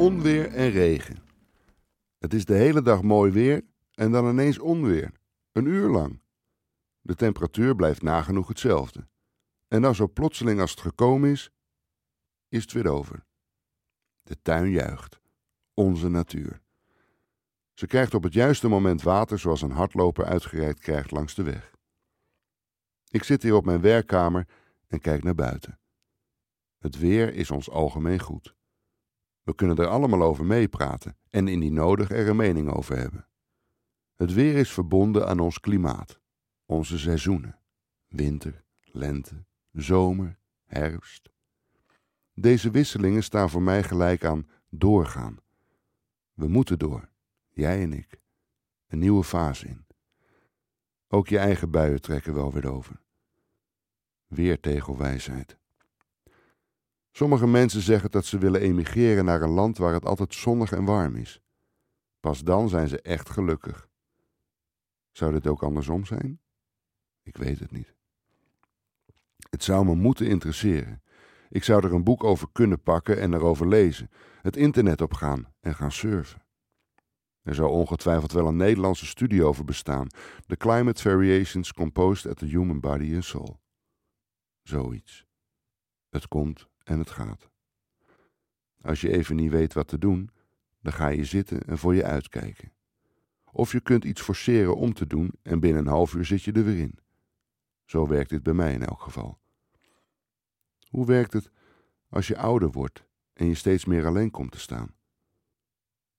onweer en regen. Het is de hele dag mooi weer en dan ineens onweer. Een uur lang. De temperatuur blijft nagenoeg hetzelfde. En dan zo plotseling als het gekomen is, is het weer over. De tuin juicht. Onze natuur. Ze krijgt op het juiste moment water zoals een hardloper uitgereikt krijgt langs de weg. Ik zit hier op mijn werkkamer en kijk naar buiten. Het weer is ons algemeen goed. We kunnen er allemaal over meepraten en indien nodig er een mening over hebben. Het weer is verbonden aan ons klimaat, onze seizoenen: winter, lente, zomer, herfst. Deze wisselingen staan voor mij gelijk aan doorgaan. We moeten door, jij en ik, een nieuwe fase in. Ook je eigen buien trekken wel weer over. Weer tegelwijsheid. Sommige mensen zeggen dat ze willen emigreren naar een land waar het altijd zonnig en warm is. Pas dan zijn ze echt gelukkig. Zou dit ook andersom zijn? Ik weet het niet. Het zou me moeten interesseren. Ik zou er een boek over kunnen pakken en erover lezen, het internet op gaan en gaan surfen. Er zou ongetwijfeld wel een Nederlandse studie over bestaan: The Climate Variations Composed at the Human Body and Soul. Zoiets. Het komt en het gaat. Als je even niet weet wat te doen, dan ga je zitten en voor je uitkijken. Of je kunt iets forceren om te doen en binnen een half uur zit je er weer in. Zo werkt dit bij mij in elk geval. Hoe werkt het als je ouder wordt en je steeds meer alleen komt te staan?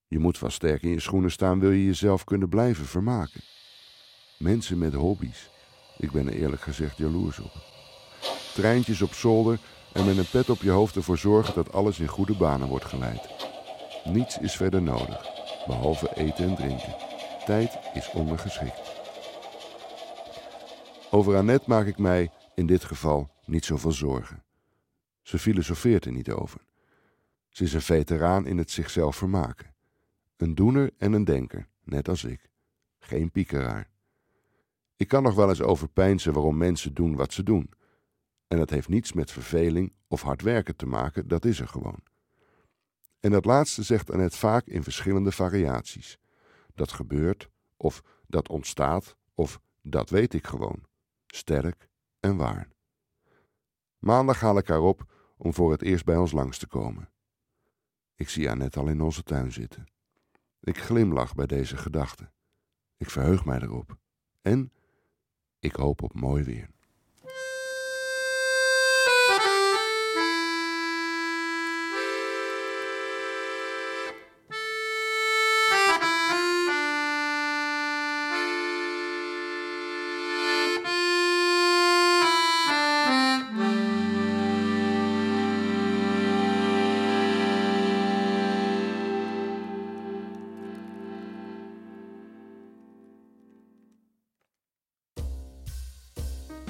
Je moet wel sterk in je schoenen staan, wil je jezelf kunnen blijven vermaken. Mensen met hobby's, ik ben er eerlijk gezegd jaloers op. Treintjes op zolder en met een pet op je hoofd ervoor zorgen dat alles in goede banen wordt geleid. Niets is verder nodig, behalve eten en drinken. Tijd is ondergeschikt. Over Annette maak ik mij, in dit geval, niet zoveel zorgen. Ze filosofeert er niet over. Ze is een veteraan in het zichzelf vermaken. Een doener en een denker, net als ik. Geen piekeraar. Ik kan nog wel eens overpeinzen waarom mensen doen wat ze doen. En dat heeft niets met verveling of hard werken te maken, dat is er gewoon. En dat laatste zegt Annette vaak in verschillende variaties. Dat gebeurt, of dat ontstaat, of dat weet ik gewoon. Sterk en waar. Maandag haal ik haar op om voor het eerst bij ons langs te komen. Ik zie Annette al in onze tuin zitten. Ik glimlach bij deze gedachte. Ik verheug mij erop. En ik hoop op mooi weer.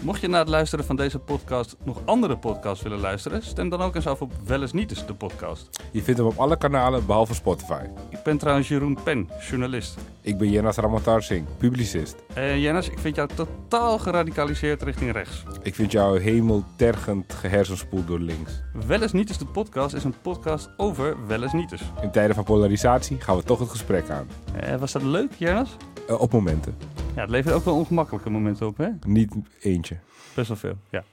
Mocht je na het luisteren van deze podcast nog andere podcasts willen luisteren, stem dan ook eens af op Wel eens Niet eens de podcast. Je vindt hem op alle kanalen behalve Spotify. Ik ben trouwens Jeroen Pen, journalist. Ik ben Jenas Ramatar Singh, publicist. En Jennis, ik vind jou totaal geradicaliseerd richting rechts. Ik vind jou hemeltergend gehersenspoeld door links. Wel eens Niet eens de podcast is een podcast over Wel eens Niet eens. In tijden van polarisatie gaan we toch het gesprek aan. Eh, was dat leuk, Jennis? Eh, op momenten. Ja, het levert ook wel ongemakkelijke momenten op, hè? Niet eentje. Best wel veel, ja.